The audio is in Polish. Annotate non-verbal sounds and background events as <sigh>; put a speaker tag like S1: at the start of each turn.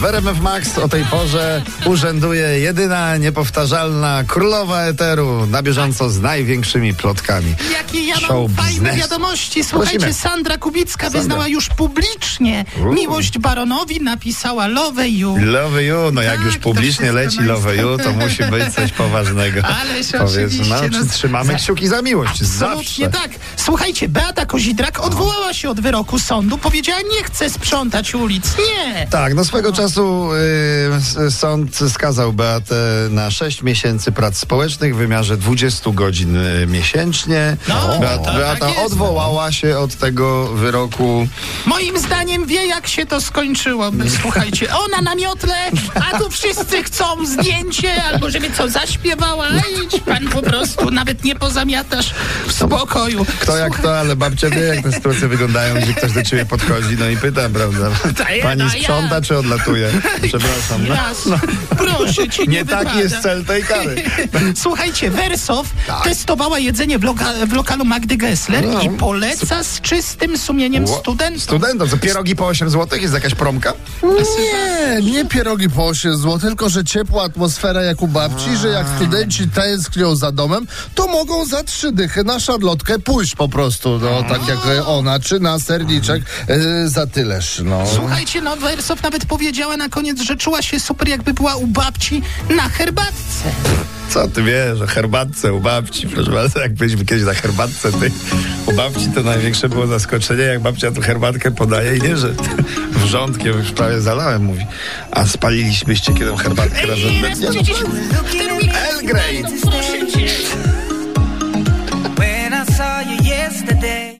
S1: W RMF Max o tej porze urzęduje jedyna, niepowtarzalna królowa eteru, na bieżąco z największymi plotkami.
S2: Jakie ja mam
S1: Show
S2: fajne
S1: biznesu.
S2: wiadomości. Słuchajcie,
S1: Prosimy.
S2: Sandra Kubicka
S1: Sandra.
S2: wyznała już publicznie
S1: Uuu.
S2: miłość Baronowi, napisała Love You.
S1: Love you, no jak
S2: Tak,
S1: już publicznie leci Love you, to musi być coś poważnego. <laughs>
S2: Ależ
S1: Powiedz,
S2: oczywiście,
S1: no,
S2: no,
S1: czy trzymamy
S2: za-
S1: kciuki za miłość?
S2: Absolutnie
S1: Zawsze.
S2: tak. Słuchajcie, Beata Kozidrak odwołała się od wyroku sądu. Powiedziała, nie chce sprzątać ulic. Nie.
S1: Tak, no swego czasu y, s- sąd skazał Beatę na 6 miesięcy prac społecznych w wymiarze 20 godzin y, miesięcznie.
S2: No,
S1: Beata,
S2: tak
S1: Beata
S2: jest.
S1: odwołała się od tego wyroku.
S2: Moim zdaniem wie, jak się to skończyło. Słuchajcie, ona na miotle, a tu wszyscy chcą zdjęcie, albo żeby co zaśpiewała. Idź pan po prostu, nawet nie pozamiatasz w spokoju.
S1: Kto jak to, ale babcia wie, jak te sytuacje wyglądają, gdzie ktoś do ciebie podchodzi, no i pyta, prawda? Pani
S2: no
S1: sprząta czy odlatuje? Przepraszam. No.
S2: Raz, proszę cię, nie,
S1: Nie taki jest cel tej kary.
S2: Słuchajcie, Wersow
S1: Tak.
S2: testowała jedzenie w, loka, w lokalu Magdy Gessler
S1: No.
S2: i poleca z czystym sumieniem
S1: Ło-
S2: studentom.
S1: Studentom, co pierogi po 8 zł? Jest jakaś promka?
S3: Nie, nie pierogi po 8 zł, tylko że ciepła atmosfera jak u babci, że jak studenci tęsknią za domem, to mogą za trzy dychy na szarlotkę pójść po prostu, no tak jak ona, czy na serniczek e, za tyleż, no.
S2: Słuchajcie, no Wersow nawet powiedziała na koniec, że czuła się super jakby była u babci na herbatce.
S1: Co ty wiesz o herbatce u babci? Proszę bardzo, jak byliśmy kiedyś na herbatce tej, u babci, to największe było zaskoczenie, jak babcia tu herbatkę podaje i nie, że <laughs> wrzątkiem już prawie zalałem, mówi. A spaliliśmy kiedyś herbatkę razem?
S2: Ej,
S1: no,
S2: weekend.
S1: El Grey.